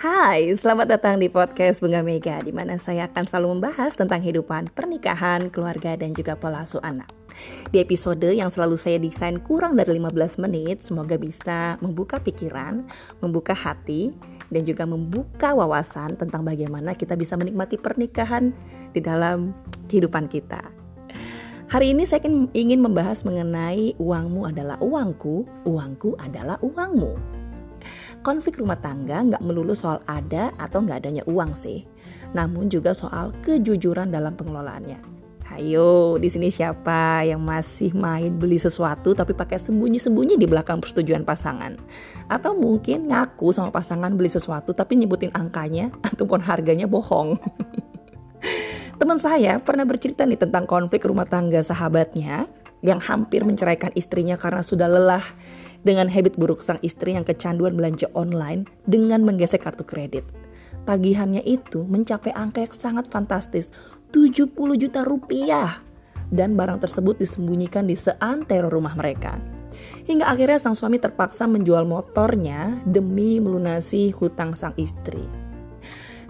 Hai, selamat datang di podcast Bunga Mega di mana saya akan selalu membahas tentang kehidupan pernikahan, keluarga dan juga pola asuh anak. Di episode yang selalu saya desain kurang dari 15 menit, semoga bisa membuka pikiran, membuka hati, dan juga membuka wawasan tentang bagaimana kita bisa menikmati pernikahan di dalam kehidupan kita. Hari ini saya ingin membahas mengenai uangmu adalah uangku, uangku adalah uangmu konflik rumah tangga nggak melulu soal ada atau nggak adanya uang sih, namun juga soal kejujuran dalam pengelolaannya. Ayo, di sini siapa yang masih main beli sesuatu tapi pakai sembunyi-sembunyi di belakang persetujuan pasangan? Atau mungkin ngaku sama pasangan beli sesuatu tapi nyebutin angkanya ataupun harganya bohong. Teman saya pernah bercerita nih tentang konflik rumah tangga sahabatnya yang hampir menceraikan istrinya karena sudah lelah dengan habit buruk sang istri yang kecanduan belanja online dengan menggesek kartu kredit. Tagihannya itu mencapai angka yang sangat fantastis, 70 juta rupiah. Dan barang tersebut disembunyikan di seantero rumah mereka. Hingga akhirnya sang suami terpaksa menjual motornya demi melunasi hutang sang istri.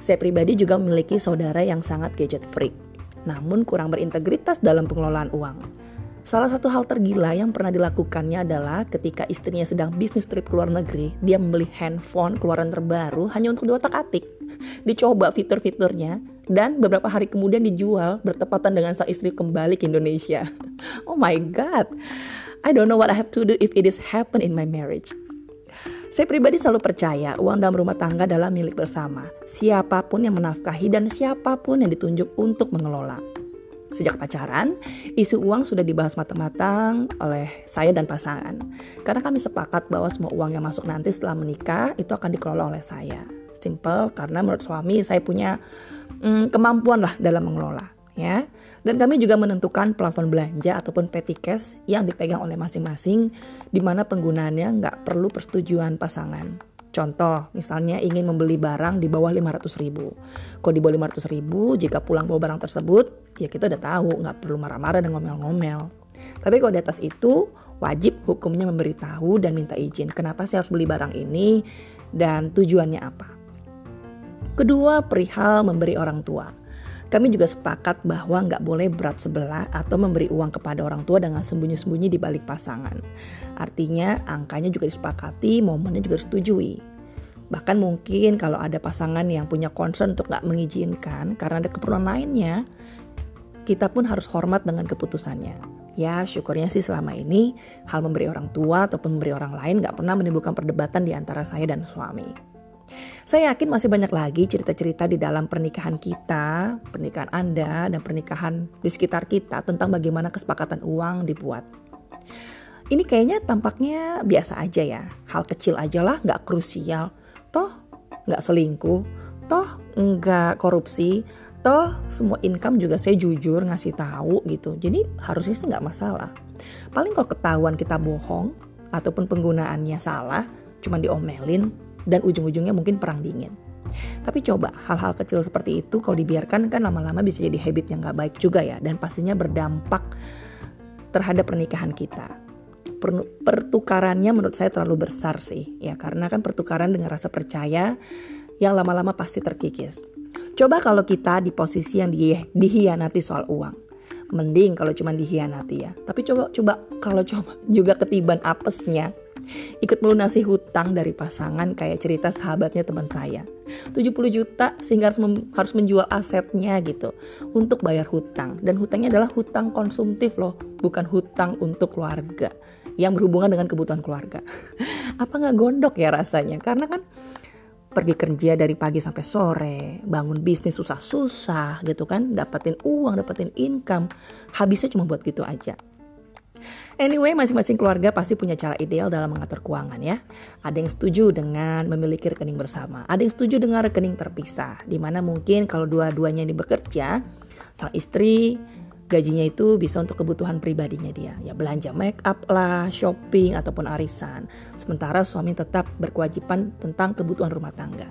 Saya pribadi juga memiliki saudara yang sangat gadget freak, namun kurang berintegritas dalam pengelolaan uang. Salah satu hal tergila yang pernah dilakukannya adalah ketika istrinya sedang bisnis trip ke luar negeri, dia membeli handphone keluaran terbaru hanya untuk diotak-atik. Dicoba fitur-fiturnya, dan beberapa hari kemudian dijual bertepatan dengan sang istri kembali ke Indonesia. Oh my god, I don't know what I have to do if it is happen in my marriage. Saya pribadi selalu percaya uang dalam rumah tangga adalah milik bersama. Siapa pun yang menafkahi dan siapa pun yang ditunjuk untuk mengelola. Sejak pacaran, isu uang sudah dibahas matang-matang oleh saya dan pasangan. Karena kami sepakat bahwa semua uang yang masuk nanti setelah menikah itu akan dikelola oleh saya. Simple karena menurut suami saya punya hmm, kemampuan lah dalam mengelola ya. Dan kami juga menentukan plafon belanja ataupun petty cash yang dipegang oleh masing-masing di mana penggunaannya nggak perlu persetujuan pasangan. Contoh, misalnya ingin membeli barang di bawah 500 ribu. Kalau di bawah 500 ribu, jika pulang bawa barang tersebut, ya kita udah tahu, nggak perlu marah-marah dan ngomel-ngomel. Tapi kalau di atas itu, wajib hukumnya memberitahu dan minta izin. Kenapa sih harus beli barang ini dan tujuannya apa? Kedua, perihal memberi orang tua. Kami juga sepakat bahwa nggak boleh berat sebelah atau memberi uang kepada orang tua dengan sembunyi-sembunyi di balik pasangan. Artinya angkanya juga disepakati, momennya juga disetujui. Bahkan mungkin kalau ada pasangan yang punya concern untuk nggak mengizinkan karena ada keperluan lainnya, kita pun harus hormat dengan keputusannya. Ya syukurnya sih selama ini hal memberi orang tua ataupun memberi orang lain nggak pernah menimbulkan perdebatan di antara saya dan suami. Saya yakin masih banyak lagi cerita-cerita di dalam pernikahan kita, pernikahan Anda, dan pernikahan di sekitar kita tentang bagaimana kesepakatan uang dibuat. Ini kayaknya tampaknya biasa aja ya, hal kecil aja lah, nggak krusial. Toh nggak selingkuh, toh nggak korupsi, toh semua income juga saya jujur ngasih tahu gitu. Jadi harusnya sih nggak masalah. Paling kalau ketahuan kita bohong ataupun penggunaannya salah, cuma diomelin, dan ujung-ujungnya mungkin perang dingin. Tapi coba hal-hal kecil seperti itu kalau dibiarkan kan lama-lama bisa jadi habit yang gak baik juga ya dan pastinya berdampak terhadap pernikahan kita. Pertukarannya menurut saya terlalu besar sih ya karena kan pertukaran dengan rasa percaya yang lama-lama pasti terkikis. Coba kalau kita di posisi yang di, dihianati soal uang. Mending kalau cuma dihianati ya. Tapi coba coba kalau coba juga ketiban apesnya Ikut melunasi hutang dari pasangan kayak cerita sahabatnya teman saya. 70 juta sehingga harus, harus menjual asetnya gitu untuk bayar hutang. Dan hutangnya adalah hutang konsumtif loh, bukan hutang untuk keluarga yang berhubungan dengan kebutuhan keluarga. Apa nggak gondok ya rasanya? Karena kan pergi kerja dari pagi sampai sore, bangun bisnis susah-susah gitu kan, dapetin uang, dapetin income, habisnya cuma buat gitu aja. Anyway, masing-masing keluarga pasti punya cara ideal dalam mengatur keuangan ya. Ada yang setuju dengan memiliki rekening bersama, ada yang setuju dengan rekening terpisah, di mana mungkin kalau dua-duanya ini bekerja, sang istri gajinya itu bisa untuk kebutuhan pribadinya dia. Ya belanja make up lah shopping ataupun arisan. Sementara suami tetap berkewajiban tentang kebutuhan rumah tangga.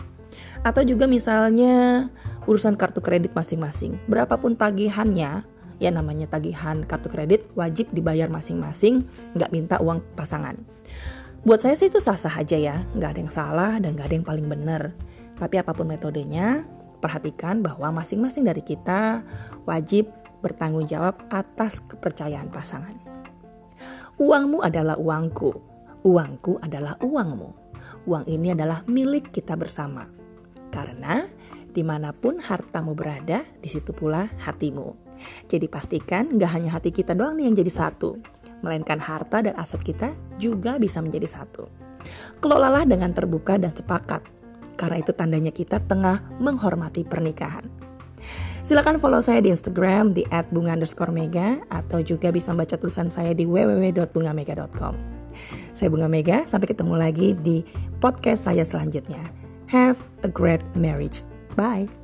Atau juga misalnya urusan kartu kredit masing-masing. Berapapun tagihannya Ya namanya tagihan kartu kredit wajib dibayar masing-masing, nggak minta uang pasangan. Buat saya sih itu sah-sah aja ya, nggak ada yang salah dan nggak ada yang paling benar. Tapi apa pun metodenya, perhatikan bahwa masing-masing dari kita wajib bertanggung jawab atas kepercayaan pasangan. Uangmu adalah uangku, uangku adalah uangmu. Uang ini adalah milik kita bersama. Karena di mana pun hartamu berada, di situ pula hatimu. Jadi pastikan gak hanya hati kita doang nih yang jadi satu, melainkan harta dan aset kita juga bisa menjadi satu. Kelolalah dengan terbuka dan sepakat, karena itu tandanya kita tengah menghormati pernikahan. Silakan follow saya di Instagram di @bunga_mega atau juga bisa baca tulisan saya di www.bungamega.com. Saya Bunga Mega, sampai ketemu lagi di podcast saya selanjutnya. Have a great marriage. Bye.